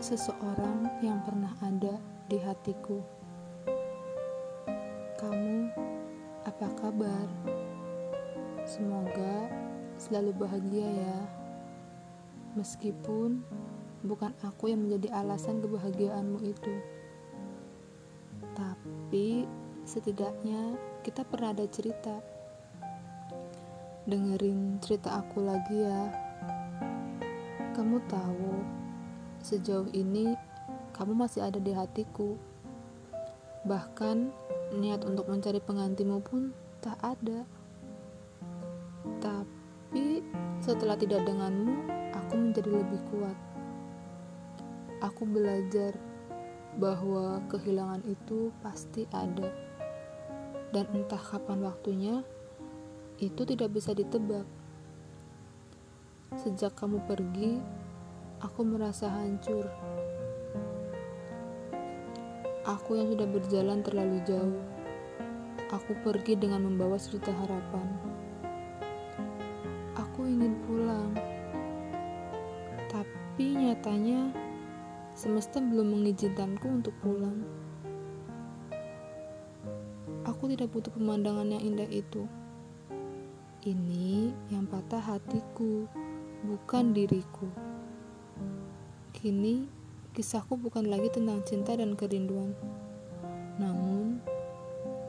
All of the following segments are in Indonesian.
seseorang yang pernah ada di hatiku. Kamu, apa kabar? Semoga selalu bahagia ya. Meskipun bukan aku yang menjadi alasan kebahagiaanmu itu. Tapi setidaknya kita pernah ada cerita. Dengerin cerita aku lagi ya. Kamu tahu, sejauh ini kamu masih ada di hatiku. Bahkan niat untuk mencari penggantimu pun tak ada. Tapi setelah tidak denganmu, aku menjadi lebih kuat. Aku belajar bahwa kehilangan itu pasti ada. Dan entah kapan waktunya, itu tidak bisa ditebak. Sejak kamu pergi, aku merasa hancur. Aku yang sudah berjalan terlalu jauh. Aku pergi dengan membawa sejuta harapan. Aku ingin pulang. Tapi nyatanya semesta belum mengizinkanku untuk pulang. Aku tidak butuh pemandangan yang indah itu. Ini yang patah hatiku bukan diriku. Kini, kisahku bukan lagi tentang cinta dan kerinduan, namun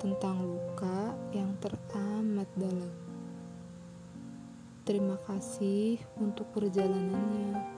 tentang luka yang teramat dalam. Terima kasih untuk perjalanannya.